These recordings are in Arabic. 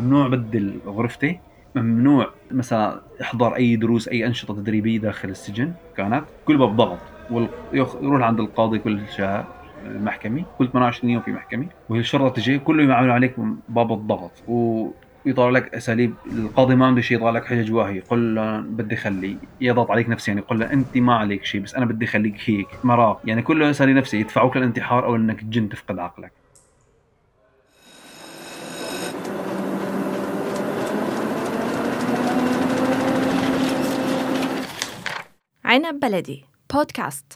ممنوع بدل غرفتي ممنوع مثلا احضر أي دروس أي أنشطة تدريبية داخل السجن كانت كل باب ضغط ويروح عند القاضي كل شهر المحكمة كل 28 يوم في محكمة والشرطة تجي كله يعملوا عليك باب الضغط و لك أساليب القاضي ما عنده شيء يطلع لك حجج واهيه يقول له بدي خلي يضغط عليك نفسيا يعني يقول له أنت ما عليك شيء بس أنا بدي خليك هيك مراه يعني كله أساليب نفسي يدفعوك للانتحار أو إنك تجن تفقد عقلك. عنب بلدي. بودكاست.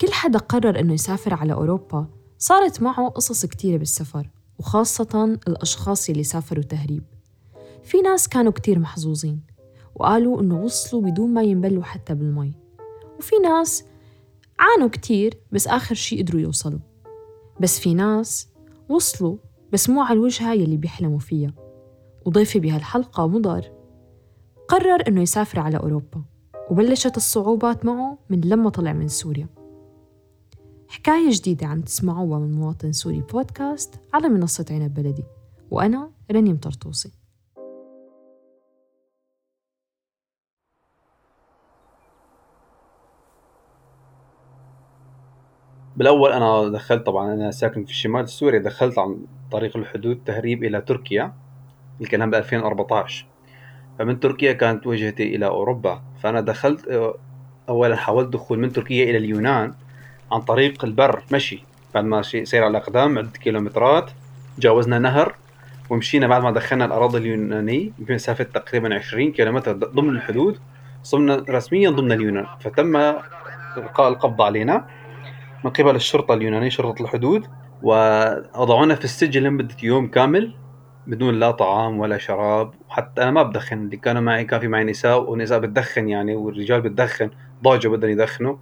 كل حدا قرر إنه يسافر على أوروبا صارت معه قصص كتيرة بالسفر وخاصة الأشخاص اللي سافروا تهريب. في ناس كانوا كتير محظوظين وقالوا إنه وصلوا بدون ما ينبلوا حتى بالمي. وفي ناس عانوا كتير بس آخر شي قدروا يوصلوا. بس في ناس وصلوا بس مو على الوجهة يلي بيحلموا فيها. وضيفي بهالحلقة مضر. قرر إنه يسافر على أوروبا وبلشت الصعوبات معه من لما طلع من سوريا. حكاية جديدة عم تسمعوها من مواطن سوري بودكاست على منصة عنب بلدي وأنا رنيم طرطوسي. بالأول أنا دخلت طبعا أنا ساكن في شمال سوريا دخلت عن طريق الحدود تهريب إلى تركيا الكلام ب 2014 فمن تركيا كانت وجهتي إلى أوروبا. فأنا دخلت اولا حاولت دخول من تركيا إلى اليونان عن طريق البر مشي. بعد ما سير على الأقدام عدة كيلومترات جاوزنا نهر ومشينا. بعد ما دخلنا الأراضي اليونانية بمسافة تقريبا 20 كيلومتر ضمن الحدود صرنا رسميا ضمن اليونان. فتم إلقاء القبض علينا. من قبل الشرطة اليونانية شرطة الحدود ووضعونا في السجن لمدة يوم كامل بدون لا طعام ولا شراب. وحتى أنا ما بدخن اللي كانوا معي كان في معي نساء ونساء بتدخن يعني والرجال بتدخن ضاجوا بدهم يدخنوا.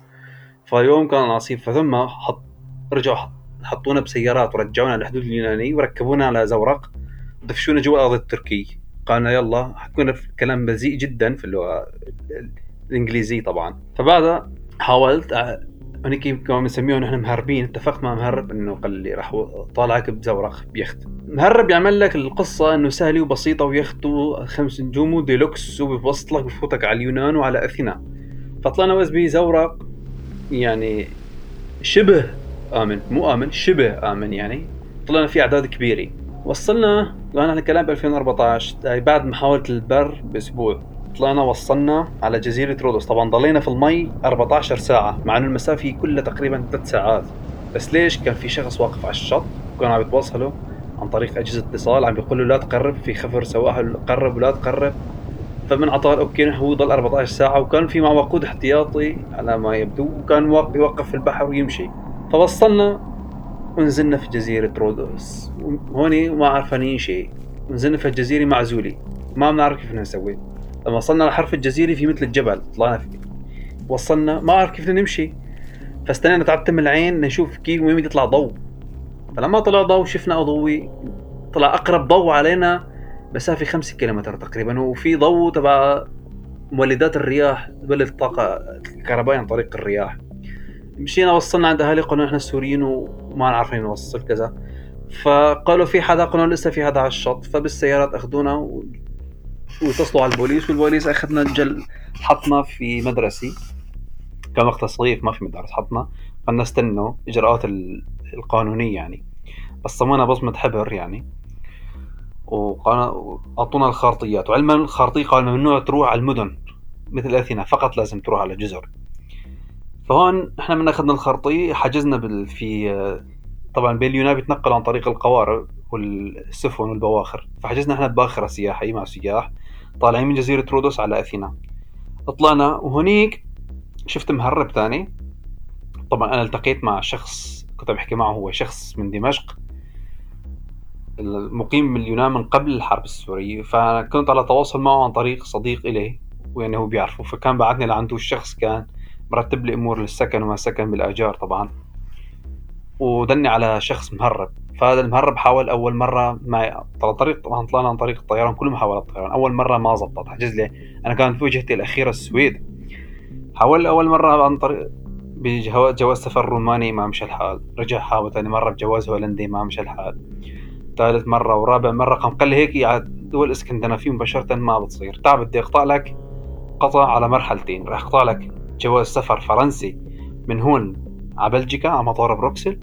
فيوم كان عصيب فثم حط رجعوا حطونا بسيارات ورجعونا للحدود اليوناني وركبونا على زورق دفشونا جوا الأرض التركي قالنا يلا حكونا في كلام بذيء جدا في اللغة الإنجليزية طبعا. فبعدها حاولت هنيك كانوا بنسميهم نحن مهربين. اتفقت مع مهرب إنه قال لي راح طالعك بزورق بيخت. مهرب يعمل لك القصة إنه سهلة وبسيطة ويخته خمس نجوم وديلوكس وبيوصلك بفوتك على اليونان وعلى أثينا. فطلعنا وز بزورق يعني شبه آمن. مو آمن شبه آمن يعني. طلعنا في أعداد كبيرة. وصلنا وأنا الكلام ب 2014 يعني بعد محاولة البر بأسبوع. طلعنا وصلنا على جزيرة رودوس طبعا ضلينا في المي 14 ساعة مع إنه المسافة كلها تقريبا 3 ساعات. بس ليش كان في شخص واقف على الشط؟ وكانوا عم يتواصلوا عن طريق أجهزة اتصال عم بيقولوا لا تقرب في خفر سواحل قرب ولا تقرب. فمن عطاء أوكي هو ضل 14 ساعة وكان في معه وقود احتياطي على ما يبدو وكان يوقف في البحر ويمشي. فوصلنا ونزلنا في جزيرة رودوس هوني ما عرفانين شيء. نزلنا في الجزيرة معزولة ما بنعرف كيف نسوي. لما وصلنا لحرف الجزيرة في مثل الجبل طلعنا فيه. وصلنا ما أعرف كيف نمشي. فاستنينا تعتم العين نشوف كيف وين يطلع ضوء. فلما طلع ضوء شفنا ضوء طلع أقرب ضوء علينا مسافة خمسة كيلومتر تقريبا. وفي ضوء تبع مولدات الرياح تولد الطاقة الكهربائية عن طريق الرياح. مشينا وصلنا عند أهالي قلنا إحنا السوريين وما عارفين نوصل كذا. فقالوا في حدا قلنا لسه في حدا على الشط. فبالسيارات أخذونا و... واتصلوا على البوليس والبوليس أخذنا الجل حطنا في مدرسة كان وقت الصيف ما في مدرس حطنا. قلنا استنوا إجراءات القانونية يعني. بصمونا بصمة حبر يعني. واعطونا الخارطيات. وعلما الخارطية قال ممنوع تروح على المدن. مثل أثينا فقط لازم تروح على جزر. فهون إحنا من أخذنا الخارطية حجزنا بال في طبعا بين اليونان بيتنقل عن طريق القوارب والسفن والبواخر. فحجزنا إحنا بباخره سياحيه مع سياح طالعين من جزيرة رودوس على أثينا. طلعنا وهنيك شفت مهرب ثاني. طبعا أنا التقيت مع شخص كنت بحكي معه هو شخص من دمشق المقيم باليونان من قبل الحرب السورية. فكنت على تواصل معه عن طريق صديق إليه ويعني هو بيعرفه. فكان بعتني لعنده الشخص كان مرتب لي أمور للسكن وما سكن بالآجار طبعا. ودلني على شخص مهرب. فهذا المهرب حاول أول مرة ما طريق طبعا طلعنا عن طريق الطيران كل محاولات الطيران أول مرة ما زبط. حجز لي أنا كانت وجهتي الأخيرة السويد. حاول أول مرة عن طريق بجواز سفر روماني ما مشى الحال. رجع حاول ثاني مرة بجواز هولندي ما مشى الحال. ثالث مرة ورابع مرة قام قال لي هيك على دول اسكندنافية مباشرة ما بتصير. تعال بدي أقطع لك قطع على مرحلتين. راح أقطع لك جواز سفر فرنسي من هون على بلجيكا على مطار بروكسل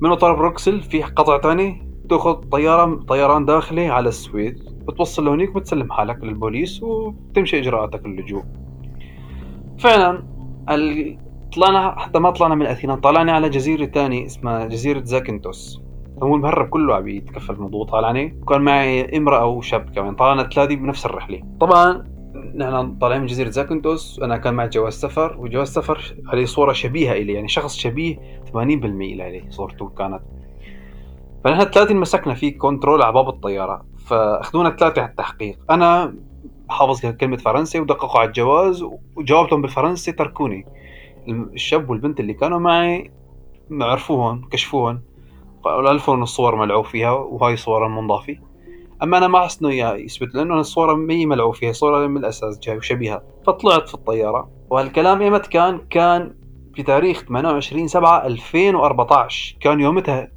من مطار بروكسل في قطع تاني تأخذ طيارة طيران داخلي على السويد بتوصل لهونيك وبتسلم حالك للبوليس وتمشي إجراءاتك اللجوء فعلا طلعنا حتى ما طلعنا من أثينا طلعنا على جزيرة تانية اسمها جزيرة زاكنتوس. هو المهرب كله عم يتكفل الموضوع طالعني وكان معي امرأة وشاب كمان طلعنا ثلاثة بنفس الرحلة. طبعا نحن طالعين من جزيرة زاكنتوس أنا كان معي جواز سفر وجواز سفر عليه صورة شبيهة إلي يعني شخص شبيه 80% إلي صورته كانت. فنحن الثلاثة مسكنا في كنترول على باب الطيارة فأخذونا الثلاثة على التحقيق. أنا حافظ كلمة فرنسي ودققوا على الجواز وجاوبتهم بالفرنسي تركوني. الشاب والبنت اللي كانوا معي عرفوهم كشفوهم قالوا ألفون الصور ملعوب فيها وهاي صورة منضافة أما أنا ما أحس إنه يثبت لأنه الصورة مي ملعوب فيها صوره من الأساس جاي وشبيهة. فطلعت في الطيارة وهالكلام إيمت كان كان في تاريخ 28 7 2014 كان يومتها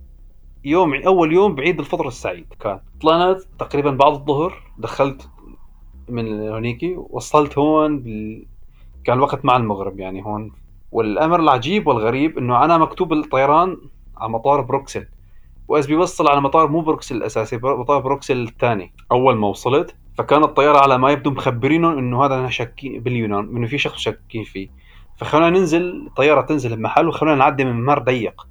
يوم أول يوم بعيد الفطر السعيد كان. طلعنا تقريبا بعد الظهر دخلت من هونيكي وصلت هون بال... كان الوقت مع المغرب يعني هون. والأمر العجيب والغريب إنه أنا مكتوب الطيران على مطار بروكسل. واذ بيوصل على مطار مو بروكسل الأساسي مطار بروكسل الثاني. أول ما وصلت فكان الطيارة على ما يبدو مخبرينهم إنه هذا شاكين باليونان إنه في شخص شاكين فيه. فخلونا ننزل الطيارة تنزل بمحل وخلونا نعدي من ممر ضيق.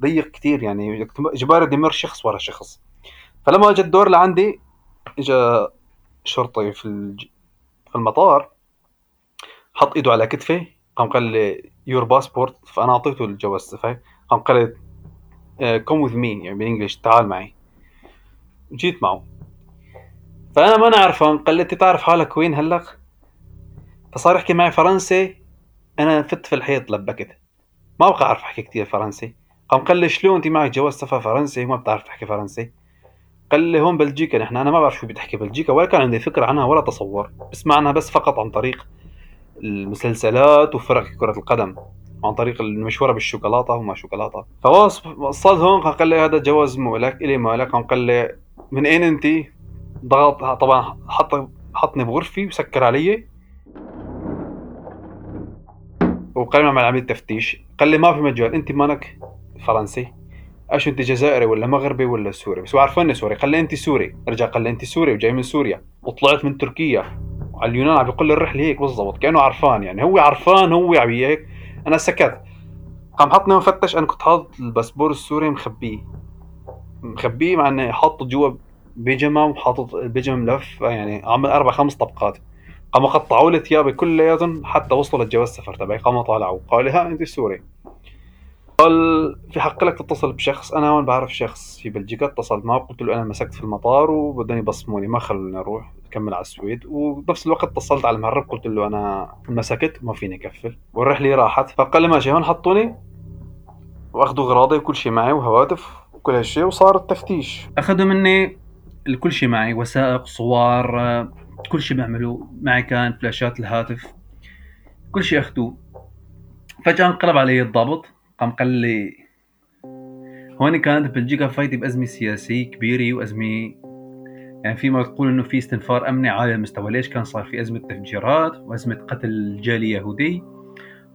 ضيق كثير يعني بدي يمر شخص ورا شخص. فلما اجى الدور لعندي اجى شرطي في في المطار حط إيده على كتفي قام قال لي your passport فأنا أعطيته الجواز قام قال لي come with me يعني بال English تعال معي. جيت معه. فأنا ما نعرفه قال لي أنت تعرف حالك وين هلأ؟ فصار يحكي معي فرنسي. أنا فت في الحيط لبكت ما بقى أعرف أحكي كثير فرنسي. قام قال لي شلون أنت معك جواز سفر فرنسي؟ وما بتعرف تحكي فرنسي. قال لي هون بلجيكا نحن أنا ما بعرف شو بتحكي بلجيكا ولا كان عندي فكرة عنها ولا تصور. بسمع عنها بس فقط عن طريق المسلسلات وفرق كرة القدم. عن طريق المشهورة بالشوكولاتة وما شوكولاتة. فوصلت هون قال لي هذا جواز مو لك الي مالك قال لي من أين أنت؟ ضغط طبعا حط حطني بغرفي وسكر علي. وقال مع عمليه تفتيش. قال لي ما في مجال. أنت مانك فرنسي. إيش أنت جزائري ولا مغربي ولا سوري؟ بس عرفني سوري. قال لي أنت سوري. رجع قال لي أنت سوري وجاي من سوريا. وطلعت من تركيا. على اليونان عم بيقول لي الرحلة هيك بالضبط كأنه عرفان يعني. هو عرفان هو عم هيك أنا سكت. قام حطني مفتش أنا كنت حاطط الباسبور السوري مخبيه. مخبيه مع إني حاطه جوا بيجما وحاطط البيجما ملف يعني عامل أربع خمس طبقات. قاموا قطعوا لي ثيابي كلياتهم حتى وصلوا للجواز السفر تبعي. قاموا طالعوا. قال لي ها انت سوري. قال في حق لك تتصل بشخص أنا هون بعرف شخص في بلجيكا اتصلت معه قلت له أنا مسكت في المطار وبدهم يبصموني ما خلوني أروح كمل على السويد. وبنفس الوقت اتصلت على المهرب قلت له أنا مسكت وما فيني أكفي. والرحله راحت. فقال لي ماشي هون حطوني وأخذوا اغراضي وكل شيء معي وهواتف وكل هالشيء وصار التفتيش. أخذوا مني كل شيء معي وثائق صور كل شيء بيعملوا معي كان فلاشات الهاتف كل شيء أخذوه. فجأة انقلب علي الضابط قام قال لي هون كانت بلجيكا فايتة بأزمة سياسية كبيرة وأزمة يعني فيما تقول إنه في استنفار أمني عالي المستوى ليش كان صار في أزمة تفجيرات وأزمة قتل جالي يهودي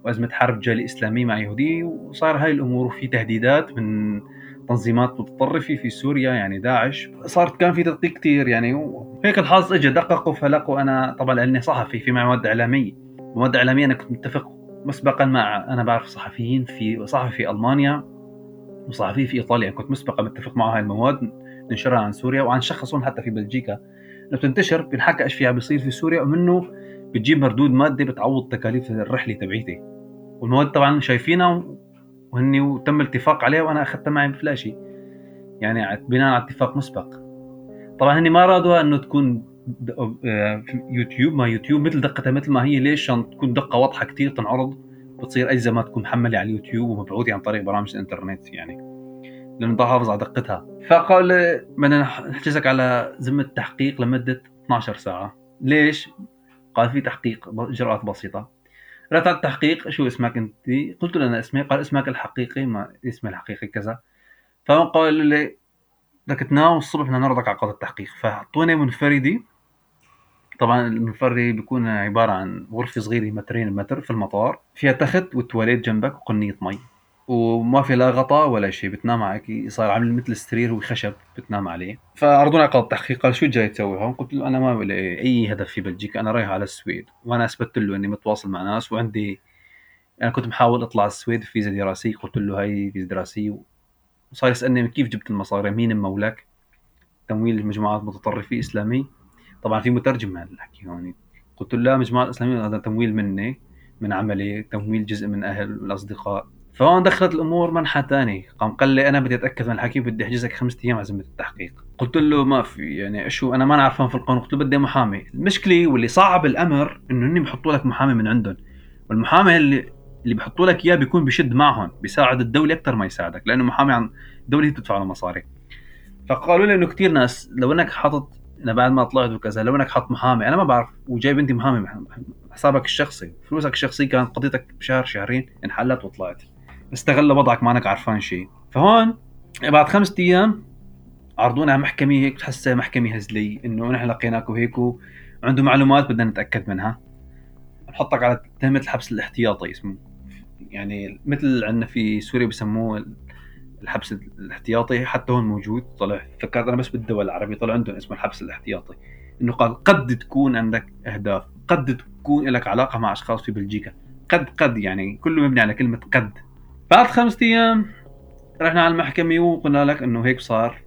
وأزمة حرب جالي إسلامي مع يهودي؟ وصار هاي الأمور وفي تهديدات من تنظيمات متطرفة في سوريا يعني داعش صارت كان في تدقيق كثير يعني وهيك الحظ اجى دققوا فلقوا أنا طبعا لأني صحفي في معي مواد اعلاميه مواد اعلاميه أنا كنت متفق مسبقا مع أنا بعرف صحفيين في صحفي في ألمانيا وصحفي في إيطاليا. كنت مسبقا متفق مع هاي المواد ننشرها عن سوريا وعن شخصهم حتى في بلجيكا. انه بتنتشر بنحكى إيش في عم بيصير في سوريا ومنه بتجيب مردود مادي بتعوض تكاليف الرحلة تبعيتي. والمواد طبعا شايفينها وهني وتم الاتفاق عليها وأنا أخذتها معي بفلاشي. يعني بناء على اتفاق مسبق. طبعا هني ما رادوها إنه تكون يوتيوب ما يوتيوب مثل دقتها مثل ما هي ليش؟ عشان تكون دقة واضحة كثير تنعرض بتصير اجزاء ما تكون محملة على اليوتيوب ومبعوثه عن طريق برامج الإنترنت يعني. لأنه بدها حافظ على دقتها. فقال بدنا نحجزك على ذمة تحقيق لمدة 12 ساعة. ليش؟ قال في تحقيق إجراءات بسيطة. رحت على التحقيق شو اسمك أنت؟ قلت له أنا اسمي. قال اسمك الحقيقي ما اسمي الحقيقي كذا. فهو قال لي بدك تنام الصبح بدنا نعرضك على قاضي التحقيق. فحطوني منفردي. طبعا المنفردي بيكون عبارة عن غرفة صغيرة مترين متر في المطار. فيها تخت والتواليت جنبك وقنية مي. وما في لا غطاء ولا شيء بتنام عليك. صار عامل مثل السرير وخشب بتنام عليه. فعرضوني على التحقيق قال شو جاي تسوي هون؟ قلت له أنا ما لي أي هدف في بلجيكا أنا رايح على السويد. وأنا اثبتت له إني متواصل مع ناس وعندي أنا كنت محاول أطلع السويد فيزا دراسية. قلت له هاي فيزا دراسية. وصار يسألني كيف جبت المصاري مين مولك؟ تمويل مجموعات متطرفه إسلامية. طبعا في مترجم هذا الحكي هون قلت له لا مجموعات إسلامية هذا تمويل مني من عملي تمويل جزء من أهل الأصدقاء. فهون دخلت الأمور منحى ثاني قام قال لي أنا بدي أتأكد من الحكي بدي أحجزك خمسة أيام على التحقيق. قلت له ما في يعني شو أنا ما عارفان في القانون. قلت له بدي محامي. المشكلة واللي صعب الأمر إنه هن بحطوا لك محامي من عندهم. والمحامي اللي اللي بحطوا لك إياه بيكون بشد معهم بيساعد الدولة أكثر ما يساعدك لأنه محامي عن الدولة بتدفع له مصاري. فقالوا لي إنه كثير ناس لو إنك حاطط أنا بعد ما طلعت وكذا لو إنك حاط محامي أنا ما بعرف وجايب انت محامي حسابك الشخصي فلوسك الشخصية كانت قضيتك بشهر شهرين انحلت وطلعت. استغل وضعك ما إنك عارفان شيء. فهون بعد خمسة أيام عرضونا على محكمة هيك بتحسها محكمة هزلية إنه نحن لقيناك وهيك وعنده معلومات بدنا نتأكد منها. نحطك على تهمه الحبس الاحتياطي اسمه. يعني مثل عندنا في سوريا بسموه الحبس الاحتياطي حتى هون موجود. طلع فكرت أنا بس بالدول العربية طلع عندهم اسمه الحبس الاحتياطي إنه قال قد تكون عندك أهداف قد تكون لك علاقة مع أشخاص في بلجيكا قد قد يعني كله مبني على كلمة قد. بعد خمسة أيام رحنا على المحكمة وقلنا لك إنه هيك صار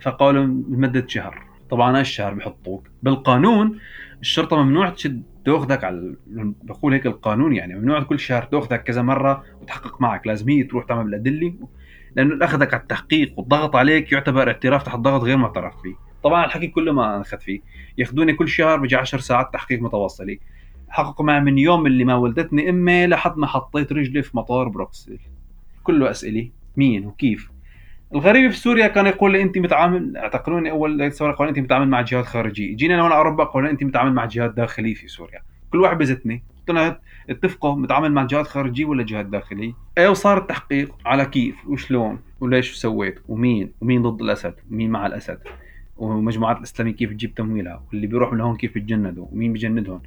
فقالوا لمدة شهر. طبعا الشهر بحطوك. بالقانون الشرطة ممنوع تشد تاخذك على بقول هيك القانون يعني ممنوع كل شهر تاخذك كذا مرة وتحقق معك لازم هي تروح تعمل الادله لأنه أخذك على التحقيق والضغط عليك يعتبر اعتراف تحت ضغط غير معترف فيه. طبعا الحكي كله ما اخذ فيه. يأخذوني كل شهر بيجي 10 ساعات تحقيق متواصله حققوا معي من يوم اللي ما ولدتني أمي لحد ما حطيت رجلي في مطار بروكسل. كله أسئلة. مين وكيف؟ الغريب في سوريا كان يقول لي أنت متعامل اعتقلوني أول ثوره قالوا أنت متعامل مع جهات خارجية. جينا أنا أوروبا قالوا أنت متعامل مع جهات داخلية في سوريا. كل واحد بزتني له اتفقوا متعامل مع جهات خارجية ولا جهات داخلية؟ إيه وصار التحقيق على كيف وشلون؟ وليش سويت؟ ومين؟ ومين ضد الأسد؟ ومين مع الأسد؟ ومجموعات الإسلامية كيف تجيب تمويلها واللي بيروح من هون كيف بتجندوا ومين بيجندهم؟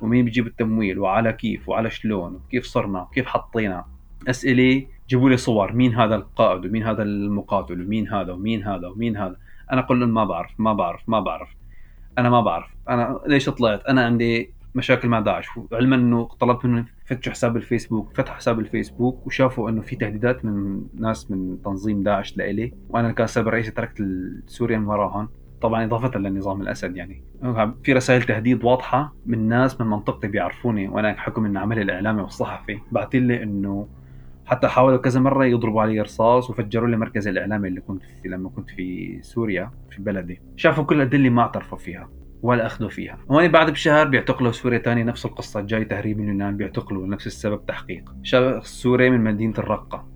ومين بيجيب التمويل؟ وعلى كيف؟ وعلى شلون؟ وكيف صرنا؟ وكيف حطينا؟ أسئلة جيبوا لي صور. مين هذا القائد؟ ومين هذا المقاتل؟ ومين هذا؟ ومين هذا؟ ومين هذا؟ أنا أقول لهم ما بعرف ما بعرف ما بعرف. أنا ما بعرف. أنا ليش طلعت؟ أنا عندي مشاكل مع داعش. علما انه طلبت منهم يفتشوا حساب الفيسبوك فتحوا حساب الفيسبوك وشافوا انه في تهديدات من ناس من تنظيم داعش لإلي وأنا كسبب رئيسي تركت سوريا من وراهم طبعا إضافة للنظام الأسد يعني. في رسائل تهديد واضحة من ناس من منطقتي بيعرفوني وأنا حكم من عملي الإعلامي والصحفي. بعث لي إنه حتى حاولوا كذا مرة يضربوا علي رصاص وفجروا لي مركز الإعلامي اللي كنت في لما كنت في سوريا في بلدي. شافوا كل الادله ما اعترفوا فيها. ولا أخذوا فيها. هون بعد بشهر بيعتقلوا سوريا ثاني نفس القصة جاي تهريب من اليونان بيعتقلوا نفس السبب تحقيق. شخص سوري من مدينة الرقة.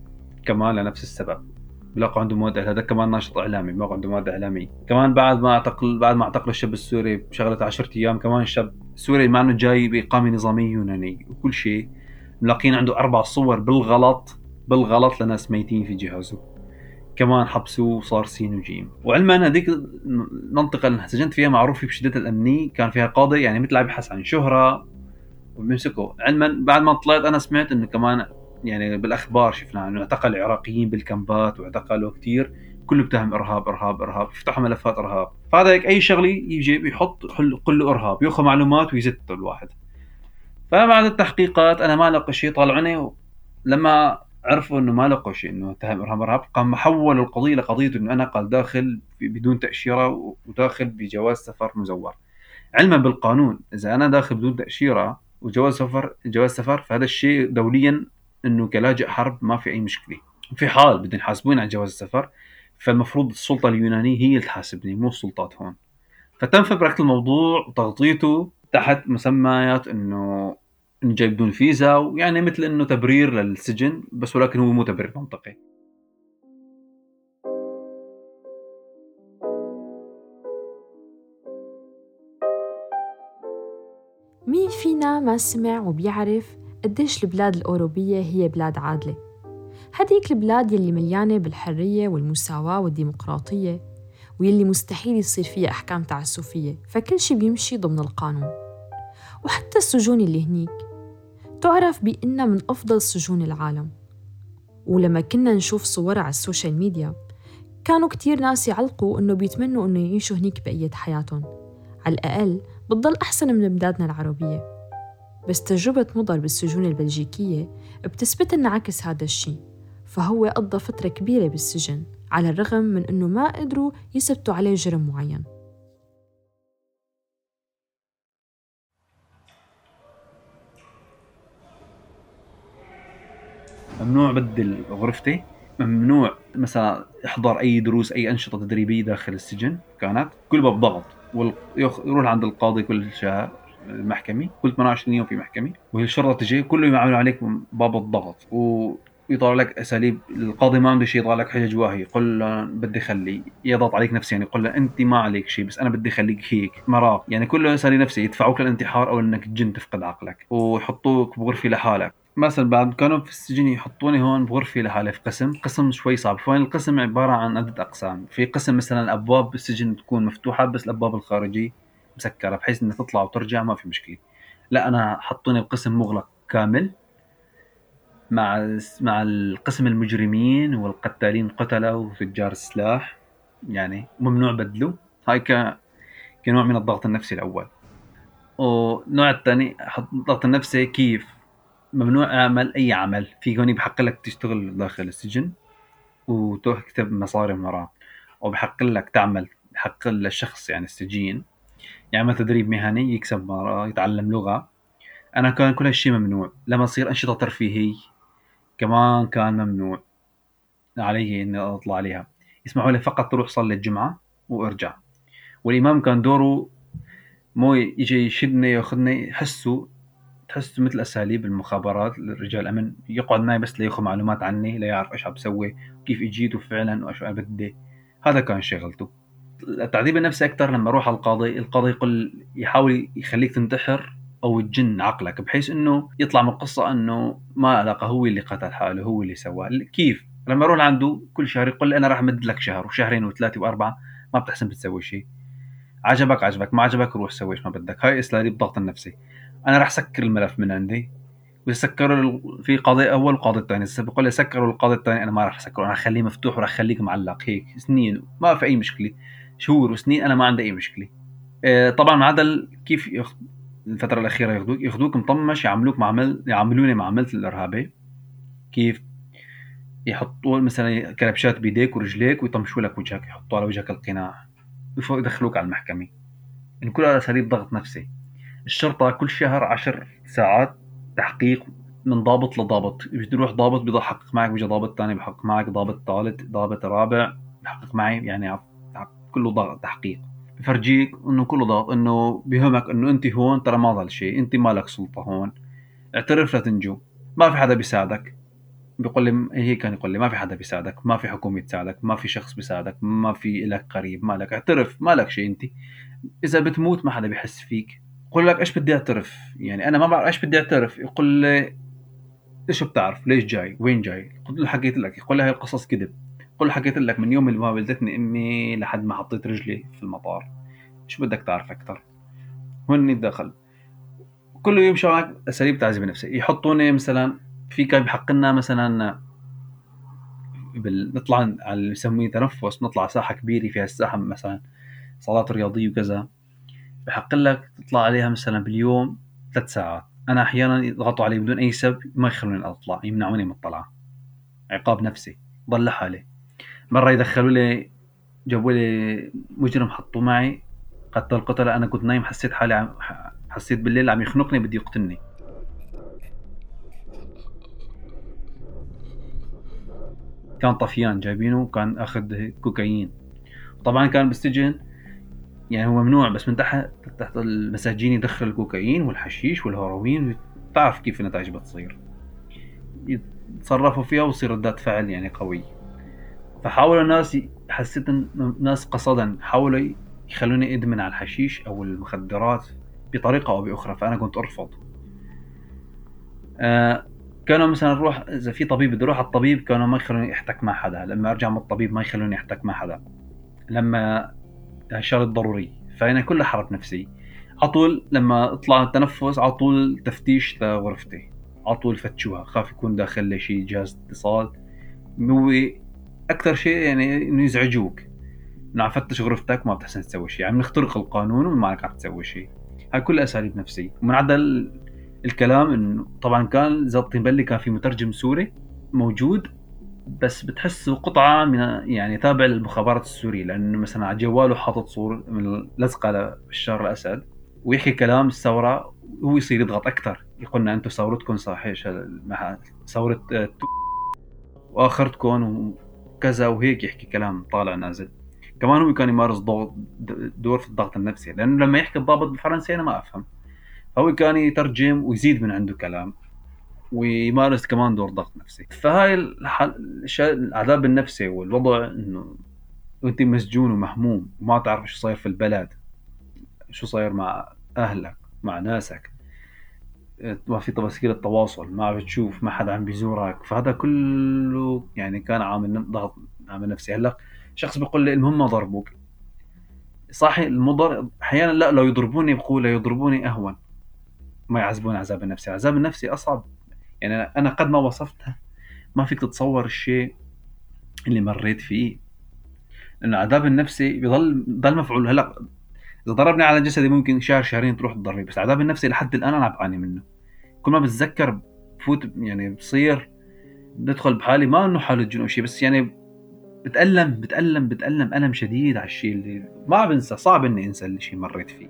كمان لنفس السبب. بلاقوا عنده مواد هذا كمان ناشط إعلامي بلاقوا عنده مواد إعلامية. كمان بعد ما اعتقل بعد ما اعتقلوا الشاب السوري بشغلة 10 أيام كمان شاب سوري مع إنه جاي بإقامة نظامية يونانية. وكل شيء. ملاقين عنده أربع صور بالغلط بالغلط لناس ميتين في جهازه. كمان حبسوه وصار سين وجيم. وعلما هذيك المنطقة اللي سجنت فيها معروفه بشدتها الامنيه كان فيها قاضي يعني مثل عم يبحث عن شهرة وبيمسكه علما بعد ما طلعت أنا سمعت إنه كمان يعني بالأخبار شفنا إنه اعتقل عراقيين بالكامبات واعتقلوا كثير كله بتهم إرهاب إرهاب إرهاب يفتحوا ملفات إرهاب. فهذا هيك أي شغلة يجي بيحط كل إرهاب ياخذ معلومات ويزت الواحد. فبعد التحقيقات أنا ما لقى شيء طالعوني لما عرفوا إنه ما لقوا شيء إنه اتهم ارهاب ارهاب قام حولوا القضية لقضية إنه أنا قال داخل بدون تأشيرة وداخل بجواز سفر مزور. علما بالقانون إذا أنا داخل بدون تأشيرة وجواز سفر جواز سفر فهذا الشيء دوليا إنه كلاجئ حرب ما في أي مشكلة. في حال بدهم يحاسبوني على جواز السفر فالمفروض السلطة اليونانية هي اللي تحاسبني مو السلطات هون. فتم فبركه الموضوع وتغطيته تحت مسميات إنه انه جاي بدون فيزا ويعني مثل إنه تبرير للسجن بس ولكن هو مو تبرير منطقي. مين فينا ما سمع وبيعرف قديش البلاد الأوروبية هي بلاد عادلة؟ هديك البلاد يلي مليانة بالحرية والمساواة والديمقراطية ويلي مستحيل يصير فيها أحكام تعسفية فكل شي بيمشي ضمن القانون. وحتى السجون اللي هنيك تعرف بأنها من أفضل سجون العالم. ولما كنا نشوف صورها على ال social media كانوا كتير ناس يعلقوا إنه بيتمنوا إنه يعيشوا هنيك بقية حياتهم. على الأقل بتضل أحسن من بلادنا العربية. بس تجربة مضر بالسجون البلجيكية بتثبت لنا عكس هذا الشيء. فهو قضى فترة كبيرة بالسجن على الرغم من أنه ما قدروا يثبتوا عليه جرم معين. ممنوع بدل غرفتي ممنوع مثلا احضر أي دروس أي أنشطة تدريبية داخل السجن كانت كل باب ضغط ويروح عند القاضي كل شهر المحكمة كل 28 يوم في محكمة والشرطة تجي كله يعملوا عليك باب الضغط و لك أساليب القاضي ما عنده شيء يطلع لك حجج واهي يقول له بدي خلي يضغط عليك نفسيا يعني يقول له أنت ما عليك شيء بس أنا بدي خليك هيك مراه يعني كله اساليب نفسي يدفعوك للانتحار أو إنك تجن تفقد عقلك ويحطوك بغرفة لحالك. مثلا بعد كانوا في السجن يحطوني هون بغرفة لحالي في قسم. قسم شوي صعب. فوين القسم؟ عبارة عن عدة أقسام. في قسم مثلا أبواب السجن تكون مفتوحة بس الأبواب الخارجية مسكرة بحيث انك تطلع وترجع ما في مشكلة. لا أنا حطوني بقسم مغلق كامل مع مع القسم المجرمين والقتالين قتلة وتجار السلاح. يعني ممنوع بدله. هاي ك كنوع من الضغط النفسي الأول. والنوع الثاني الضغط النفسي كيف ممنوع أعمل أي عمل. في هون بحق لك تشتغل داخل السجن وتكتب مصاري من وراه وبحق لك تعمل بحق الشخص يعني السجين. يعمل تدريب مهني يكسب مرة يتعلم لغة. أنا كان كل هالشي ممنوع. لما تصير أنشطة ترفيهي كمان كان ممنوع علي إني أطلع عليها. يسمحوا لي فقط تروح صلي الجمعة وأرجع. والإمام كان دوره مو يجي يشدني ياخذني يحسوا تحس مثل أساليب المخابرات. رجال الأمن يقعد معي بس لياخذ معلومات عني ليعرف إيش عم بسوي وكيف اجيته فعلا وايش بدي. هذا كان شغلته. التعذيب النفسي أكثر لما أروح على القاضي القاضي يقول يحاول يخليك تنتحر أو تجن عقلك بحيث إنه يطلع من القصة إنه ما علاقة هو اللي قتل حاله هو اللي سواه. كيف؟ لما أروح عنده كل شهر يقول لي أنا راح أمد لك شهر وشهرين وثلاثة وأربعة ما بتحسن بتسوي شيء. عجبك عجبك ما عجبك روح سوي إيش ما بدك. هاي اسلاليب الضغط النفسي. أنا راح سكر الملف من عندي. بسكر في قاضي أول وقاضي هسه بقول لي سكروا القاضي الثاني أنا ما راح أسكره. أنا أخليه مفتوح وراح أخليك معلق. هيك سنين. ما في أي مشكلة. شهور وسنين أنا ما عندي أي مشكلة. آه، طبعا عدا كيف يخ... الفترة الأخيرة ياخذوك ياخذوك مطمش يعملوك معامل يعاملوني معامله الارهابي كيف؟ يحطوا مثلا كلبشات بيديك ورجليك ويطمشوا لك وجهك يحطوا على وجهك القناع. يدخلوك على المحكمة. يعني كل هذا اساليب ضغط نفسي. الشرطة كل شهر عشر ساعات تحقيق من ضابط لضابط. بتروح ضابط بيحقق معك بيجي ضابط ثاني بحقق معك ضابط ثالث ضابط رابع بحقق معي يعني كله ضغط تحقيق. بفرجيك إنه كله ضغط إنه بيهمك إنه أنت هون ترى ما ضل شيء أنت مالك سلطة هون. اعترف لتنجو ما في حدا بيساعدك. بيقول لي هي كان يقول لي ما في حدا بيساعدك ما في حكومة تساعدك ما في شخص بيساعدك ما في لك قريب مالك اعترف مالك شيء أنت. إذا بتموت ما حدا بيحس فيك. يقول لك إيش بدي أعترف؟ يعني أنا ما بعرف إيش بدي أعترف. يقول لي إيش بتعرف؟ ليش جاي؟ وين جاي؟ قلت له حكيت لك. يقول لي هاي القصص كذب. قل حكيت لك من يوم اللي ما ولدتني أمي لحد ما حطيت رجلي في المطار. شو بدك تعرف أكثر هون دخل كل يوم معك أساليب تعذيب نفسي يحطوني مثلا في كان بحق لنا مثلا بال... نطلع على اللي بسميه تنفس نطلع ساحة كبيرة فيها الساحة مثلا صالات رياضية وكذا. بحق لك تطلع عليها مثلا باليوم ثلاث ساعات. أنا أحيانا يضغطوا علي بدون أي سبب ما يخلوني أطلع يمنعوني من الطلعة. عقاب نفسي ضل لحالي مرة يدخلوا لي جابوا لي مجرم حطوه معي قتل القتلة أنا كنت نايم حسيت حالي عم حسيت بالليل عم يخنقني بده يقتلني. كان طفيان جايبينه كان أخذ كوكايين. طبعا كان بالسجن يعني هو ممنوع بس من تحت تحت المساجين يدخل الكوكايين والحشيش والهيروين تعرف كيف النتائج بتصير. يتصرفوا فيها ويصير ردات فعل يعني قوي. فحاولوا الناس حسيت الناس قصدا حاولوا يخلوني أدمن على الحشيش أو المخدرات بطريقة أو بأخرى فأنا كنت أرفض. آه كانوا مثلا نروح إذا في طبيب بده يروح على الطبيب كانوا ما يخلوني يحتك مع حدا لما أرجع من الطبيب ما يخلوني أحتك مع حدا. لما شغله ضروري فأنا كلها حرب نفسي على طول لما أطلع التنفس على طول تفتيش لغرفتي على طول فتشوها. خاف يكون داخل شيء جهاز اتصال. هو أكثر شيء يعني إنه يزعجوك. إنه فتش غرفتك ما بتحسن تسوي شيء عم نخترق القانون وما عم تسوي شيء هاي كلها أساليب نفسيه ومن عدل الكلام إنه طبعا كان زبط بلي كان في مترجم سوري موجود. بس بتحسه قطعة من يعني تابع للمخابرات السورية لأنه مثلا على جواله حاطط صور من لزقة لبشار الأسد ويحكي كلام الثورة وهو يصير يضغط أكثر يقولنا أنتم ثورتكم صحيح ثورة آه، وآخرتكم وكذا وهيك يحكي كلام طالع نازل. كمان هو كان يمارس دور في الضغط النفسي لأنه لما يحكي الضابط بالفرنسي أنا ما أفهم. فهو كان يترجم ويزيد من عنده كلام. ويمارس كمان دور ضغط نفسي. فهاي العذاب النفسي والوضع إنه أنت مسجون ومهموم وما تعرف شو صاير في البلد. شو صاير مع أهلك مع ناسك. ما في وسيله تواصل ما عم بتشوف ما حدا عم بيزورك. فهذا كله يعني كان عامل ضغط عامل نفسي. هلأ شخص بيقول لي المهم ما ضربوك. صحيح المضر أحيانا لا لو يضربوني بقول يضربوني أهون. ما يعذبوني عذاب النفسي. العذاب النفسي أصعب. يعني أنا قد ما وصفتها ما فيك تتصور الشيء اللي مريت فيه. لأنه العذاب النفسي بضل ضل مفعول. هلأ إذا ضربني على جسدي ممكن شهر شهرين تروح تضرني بس العذاب النفسي لحد الآن أنا بعاني منه. كل ما بتذكر بفوت يعني بصير بدخل بحالي ما إنه حالة جنون شيء بس يعني بتألم بتألم بتألم ألم شديد على الشيء اللي ما بنسى صعب إني أنسى الشيء مريت فيه.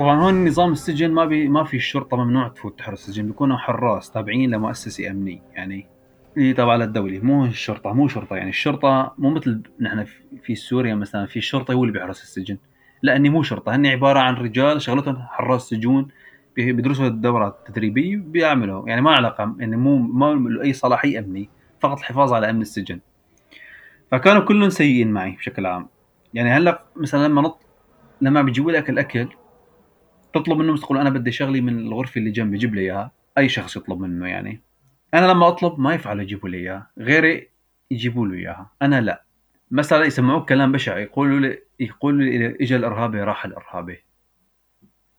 طبعا هون نظام السجن ما بي ما في الشرطه ممنوع تفوت تحرس السجن بيكونوا حراس تابعين لمؤسسة أمنية يعني اللي تابعة للدولة مو الشرطة مو شرطة يعني الشرطة مو مثل نحن في سوريا مثلا في الشرطه هو اللي بيحرس السجن لا اني مو شرطة هن عبارة عن رجال شغلتهم حراس سجون بيدرسوا الدورات التدريبية بيعملوا يعني ما علاقة يعني مو ما أي صلاحية أمنية فقط الحفاظ على أمن السجن. فكانوا كلهم سيئين معي بشكل عام. يعني هلأ مثلا لما نط لما بيجيبوا لك الأكل تطلب منه تقول أنا بدي شغلي من الغرفة اللي جنبي جيب لي إياها. أي شخص يطلب منه يعني. أنا لما أطلب ما يفعلوا يجيبوا لي إياها. غيري يجيبوا له إياها. أنا لا. مثلا يسمعوك كلام بشع يقولوا لي يقولوا لي اجى الإرهابي راح الإرهابي.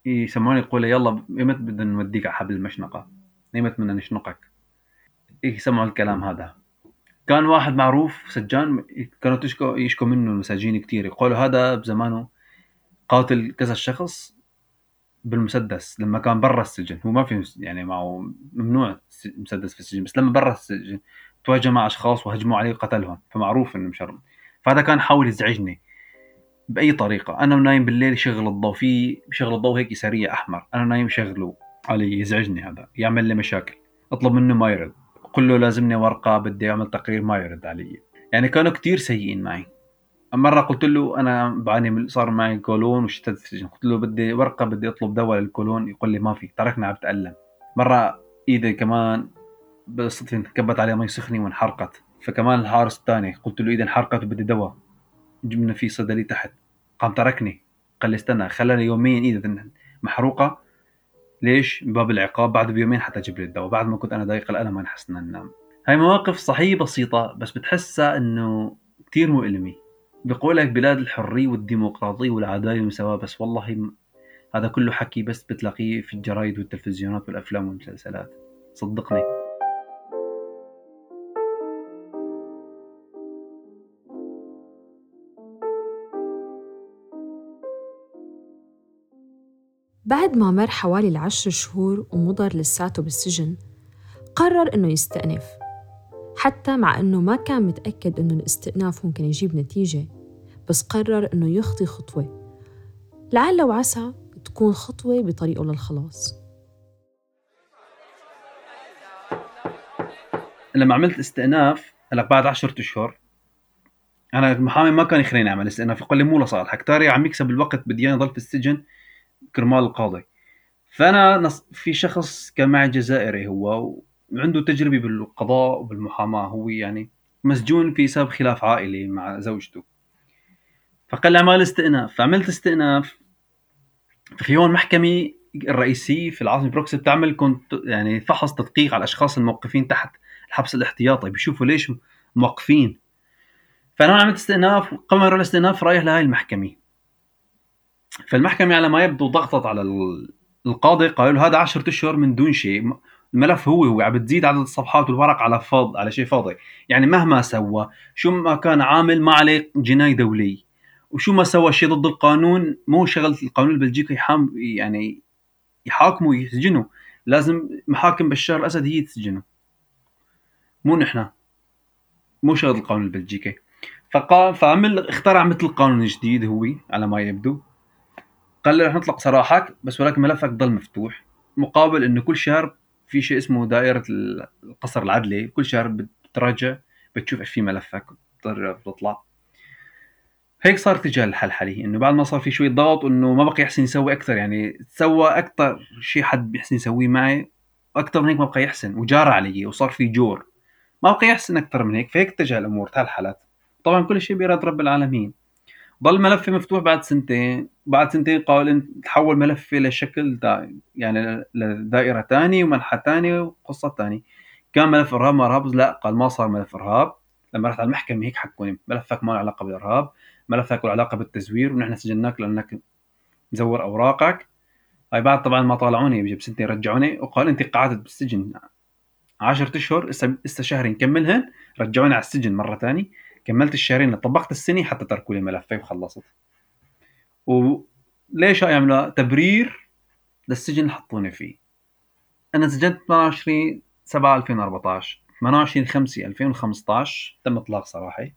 يسمعوني يقول لي يلا ايمت بدنا نوديك على حبل المشنقة. ايمت بدنا نشنقك. يسمعوا الكلام هذا. كان واحد معروف سجان كانوا تشكو يشكوا منه المساجين كثير يقولوا هذا بزمانه قاتل كذا شخص. بالمسدس لما كان برا السجن. هو ما في يعني معه ممنوع مسدس في السجن بس لما برا السجن تواجه مع أشخاص وهجموا عليه وقتلهم. فمعروف إنه مشر. فهذا كان حاول يزعجني بأي طريقة. أنا نايم بالليل يشغل الضوء في شغل الضوء هيك سريع أحمر. أنا نايم شغله علي يزعجني هذا يعمل لي مشاكل. أطلب منه ما يرد. قل له لازمني ورقة بدي أعمل تقرير ما يرد علي. يعني كانوا كتير سيئين معي. مرة قلت له أنا بعاني صار معي كولون واشتد في السجن. قلت له بدي ورقة بدي أطلب دواء للكولون. يقول لي ما في تركنا عم بتألم. مرة إيدي كمان بالصدفة انكبت عليها مي سخنة وانحرقت. فكمان الحارس الثاني قلت له إيدي انحرقت وبدي دواء. جبنا في صيدلي تحت. قام تركني. قال لي استنى خلاني يومين إيدي محروقة. ليش؟ من باب العقاب. بعد بيومين حتى جيب لي الدواء. بعد ما كنت أنا ضايق الألم ما حسنا ننام هاي مواقف صحيح بسيطة بس بتحسها إنه كتير مؤلمة بقولك بلاد الحرية والديمقراطية والعدالة والمساواة بس والله هذا كله حكي بس بتلاقيه في الجرايد والتلفزيونات والأفلام والمسلسلات. صدقني. بعد ما مر حوالي العشر شهور ومضر لساته بالسجن قرر إنه يستأنف. حتى مع إنه ما كان متأكد إنه الاستئناف ممكن يجيب نتيجة بس قرر إنه يخطي خطوة لعل وعسى تكون خطوة بطريقه للخلاص لما عملت استئناف هلا بعد عشرة أشهر أنا المحامي ما كان يخليني أعمل استئناف يقول لي مو لصالحك تاري عم يكسب الوقت بدي أنا في السجن كرمال القاضي فأنا. في شخص كان معي جزائري هو وعنده تجربة بالقضاء وبالمحاماة هو يعني مسجون في سبب خلاف عائلي مع زوجته. فقال لي اعمل استئناف. فعملت استئناف في هون محكمة الرئيسية في العاصمة بروكسل بتعمل كنت يعني فحص تدقيق على الأشخاص الموقفين تحت الحبس الاحتياطي بيشوفوا ليش موقفين؟ فأنا عملت استئناف. قبل ما أروح الاستئناف رايح لهاي المحكمة. فالمحكمة على ما يبدو ضغطت على القاضي قالوا له هذا 10 أشهر من دون شيء. الملف هو هو عم بتزيد عدد الصفحات والورق على فاض على شيء فاضي. يعني مهما سوى شو ما كان عامل ما عليه جناية دولية وشو ما سوى شيء ضد القانون مو شغلة القانون البلجيكي يحام يعني يحاكموا يسجنوا لازم محاكم بشار الأسد هي تسجنه. مو نحن. مو شغلة القانون البلجيكي. فقال فعمل اخترع مثل قانون جديد هو على ما يبدو. قال لي رح نطلق سراحك بس ولكن ملفك ضل مفتوح. مقابل إنه كل شهر في شيء اسمه دائرة القصر العدلي. كل شهر بتراجع بتشوف إيش في ملفك بتطلع. هيك صار اتجاه الحل حاليا إنه بعد ما صار في شوية ضغط إنه ما بقى يحسن يسوي أكثر. يعني سوى أكثر شيء حد بيحسن يسويه معي أكثر من هيك ما بقى يحسن وجار علي وصار في جور. ما بقى يحسن أكثر من هيك فهيك اتجه الأمور الحالات طبعا كل شيء بإرادة رب العالمين. ضل ملفي مفتوح بعد سنتين بعد سنتين قال تحول ملفي لشكل دا يعني لدائرة ثانية ومنحة ثانية وقصة ثانية كان ملف إرهاب ما إرهاب لا قال ما صار ملف إرهاب. لما رحت على المحكمة هيك حكوني ملفك ما له علاقة بالإرهاب ملفك له علاقة بالتزوير ونحن سجناك لأنك مزور أوراقك. هاي بعد طبعا ما طالعوني بجيب سنتين رجعوني وقال أنت قعدت بالسجن 10 أشهر لسه شهرين كملهن رجعوني على السجن مرة ثانية كملت الشهرين طبقت السنة حتى تركوا لي ملفي وخلصت. وليش يعملوا تبرير للسجن اللي حطوني فيه. أنا سجنت 28 7 2014 28 5 2015 تم إطلاق سراحي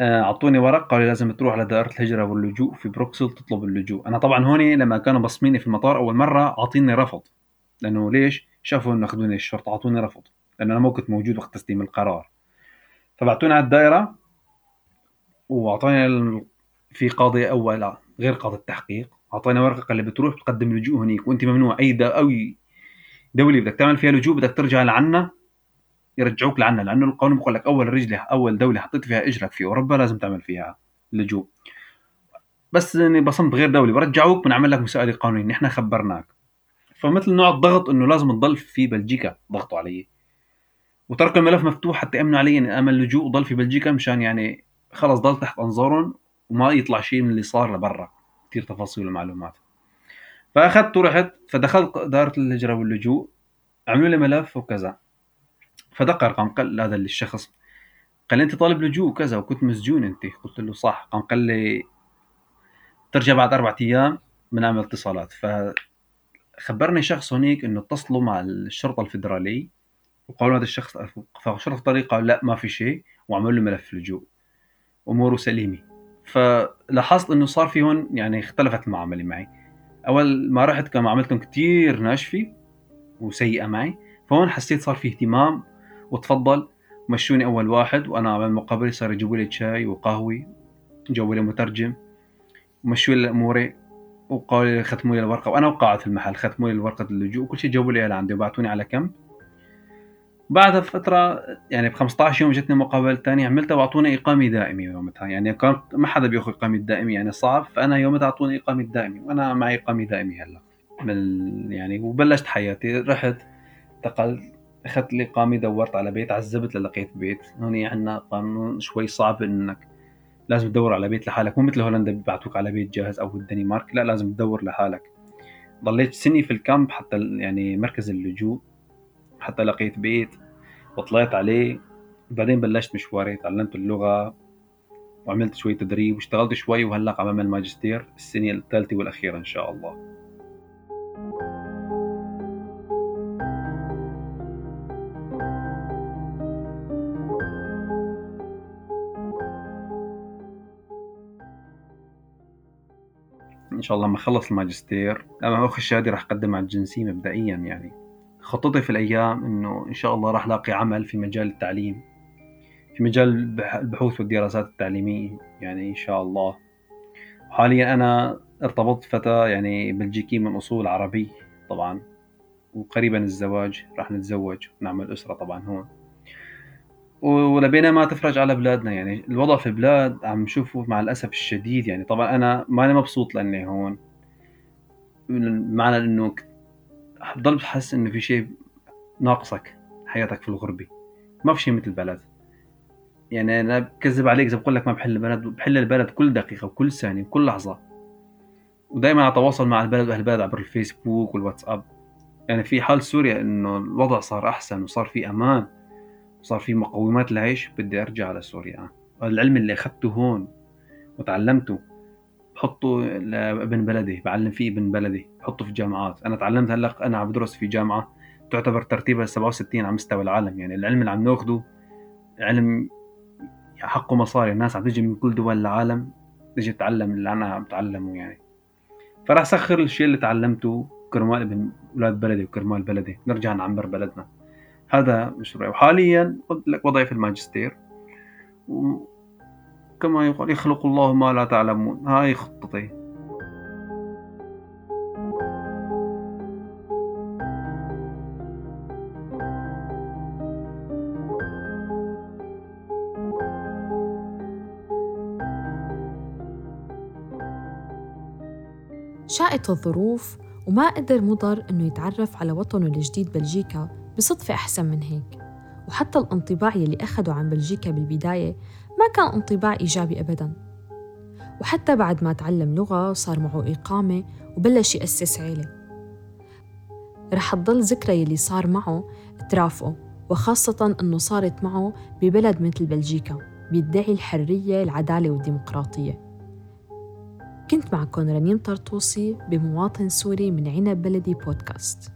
آه، أعطوني ورق قالوا لازم تروح على دائره الهجرة واللجوء في بروكسل تطلب اللجوء. أنا طبعا هون لما كانوا بصميني في المطار أول مرة أعطيني رفض. لأنه ليش؟ شافوا إنه أخذوني الشرطة أعطوني رفض. لأنه أنا ما كنت موجود وقت تسليم القرار. فبعتوني على الدائره واعطاني في قاضي لا غير قاضي التحقيق. اعطاني ورقة قال لي بتروح تقدم لجوء هنيك وأنت ممنوع. أي دا أي دولة بدك تعمل فيها لجوء بدك ترجع لعنا يرجعوك لعنا لأنه القانون بيقول لك أول رجلة أول دولة حطيت فيها إجرك في اوروبا لازم تعمل فيها لجوء. بس أني بصمت غير دولي برجعوك بنعمل لك مساءله قانونية نحن خبرناك. فمثل نوع الضغط إنه لازم تضل في بلجيكا ضغطوا علي. وتركوا الملف مفتوح حتى امنوا علي اني اعمل لجوء وضل في بلجيكا مشان يعني خلص ضل تحت أنظارهم وما يطلع شيء من اللي صار لبرا. كثير تفاصيل ومعلومات. فأخذت ورحت فدخلت دائره الهجره واللجوء عملوا لي ملف وكذا. فدق ارقام قال هذا الشخص قال لي أنت طالب لجوء وكذا وكنت مسجون أنت. قلت له صح. قام قال لي ترجع بعد أربع أيام بنعمل اتصالات. فخبرني شخص هناك إنه اتصلوا مع الشرطة الفدراليه وقالوا هذا الشخص فشرطه الطريق قال لا ما في شيء وعملوا له ملف لجوء. أموره سليمة. فلاحظت إنه صار في هون يعني اختلفت المعاملة معي. أول ما رحت كان معاملتهم كثير ناشفة وسيئة معي. فهون حسيت صار في اهتمام وتفضل. مشوني أول واحد وأنا عمل مقابله صار يجيبوا لي شاي وقهوة جابوا لي مترجم. ومشوا لي اموري وقالوا لي ختموا لي الورقة. وأنا وقعت في المحل ختموا لي ورقه اللجوء وكل شيء جابوا لي لعندي وبعتوني على كم؟ بعدها بفترة يعني ب 15 يوم جتني مقابلة ثانية عملتها وأعطوني إقامة دائمة يومتها. يعني كان ما حدا بياخذ إقامة دائمة يعني صعب فأنا يومتها أعطوني إقامة دائمة وأنا معي إقامة دائمة هلأ. من يعني وبلشت حياتي. رحت انتقلت أخذت لي اقامه دورت على بيت عزبت للقيت بيت. هون عندنا قانون شوي صعب إنك لازم تدور على بيت لحالك. مو مثل هولندا بيبعتوك على بيت جاهز أو الدنمارك. لا لازم تدور لحالك. ضليت سنة في الكامب حتى يعني مركز اللجوء. حتى لقيت بيت وطلعت عليه. بعدين بلشت مشواري تعلمت اللغة وعملت شوي تدريب واشتغلت شوي وهلأ عم بعمل ماجستير السنة الثالثة والأخيرة إن شاء الله. إن شاء الله لما أخلص الماجستير لما اخذ الشهادة راح أقدم على الجنسية مبدئيا يعني. خطتي في الأيام إنه إن شاء الله راح ألاقي عمل في مجال التعليم في مجال البحوث والدراسات التعليمية يعني إن شاء الله. حاليا أنا ارتبطت فتى يعني بلجيكي من أصول عربي طبعا وقريبا الزواج راح نتزوج ونعمل أسرة طبعا هون. ولبينا ما تفرج على بلادنا يعني الوضع في بلاد عم نشوفه مع الأسف الشديد يعني. طبعا أنا ماني مبسوط لأني هون. معنى إنه بضل بحس إنه في شيء ناقصك حياتك في الغربة ما في شيء مثل البلد. يعني أنا بكذب عليك إذا بقول لك ما بحل البلد بحل البلد كل دقيقة وكل ثانية وكل لحظة. ودائما أتواصل مع البلد وأهل البلد عبر الفيسبوك والواتساب. يعني في حال سوريا إنه الوضع صار أحسن وصار في أمان وصار في مقومات العيش بدي أرجع على سوريا. العلم اللي أخذته هون وتعلمته بحطه لابن بلدي بعلم فيه ابن بلدي بحطه في جامعات. أنا تعلمت هلأ أنا عم بدرس في جامعة تعتبر ترتيبها 67 على مستوى العالم. يعني العلم اللي عم ناخده علم حقه مصاري. الناس عم تيجي من كل دول العالم تيجي تتعلم اللي أنا عم بتعلمه يعني. فراح سخر الشيء اللي تعلمته كرمال ابن أولاد بلدي وكرمال بلدي. نرجع نعمر بلدنا. هذا مشروعي. وحاليا قلت لك وضعي في الماجستير. وكما يقول يخلق الله ما لا تعلمون. هاي خطتي. شاءت الظروف وما قدر مضر إنه يتعرف على وطنه الجديد بلجيكا بصدفة أحسن من هيك. وحتى الانطباع يلي أخده عن بلجيكا بالبداية ما كان انطباع إيجابي أبداً. وحتى بعد ما تعلم لغة صار معه إقامة وبلش يأسس عيلة. رح تضل ذكرى يلي صار معه ترافقه وخاصة أنه صارت معه ببلد مثل بلجيكا بيدعي الحرية العدالة والديمقراطية. كنت معكم رنين طرطوسي بمواطن سوري من عنب بلدي بودكاست.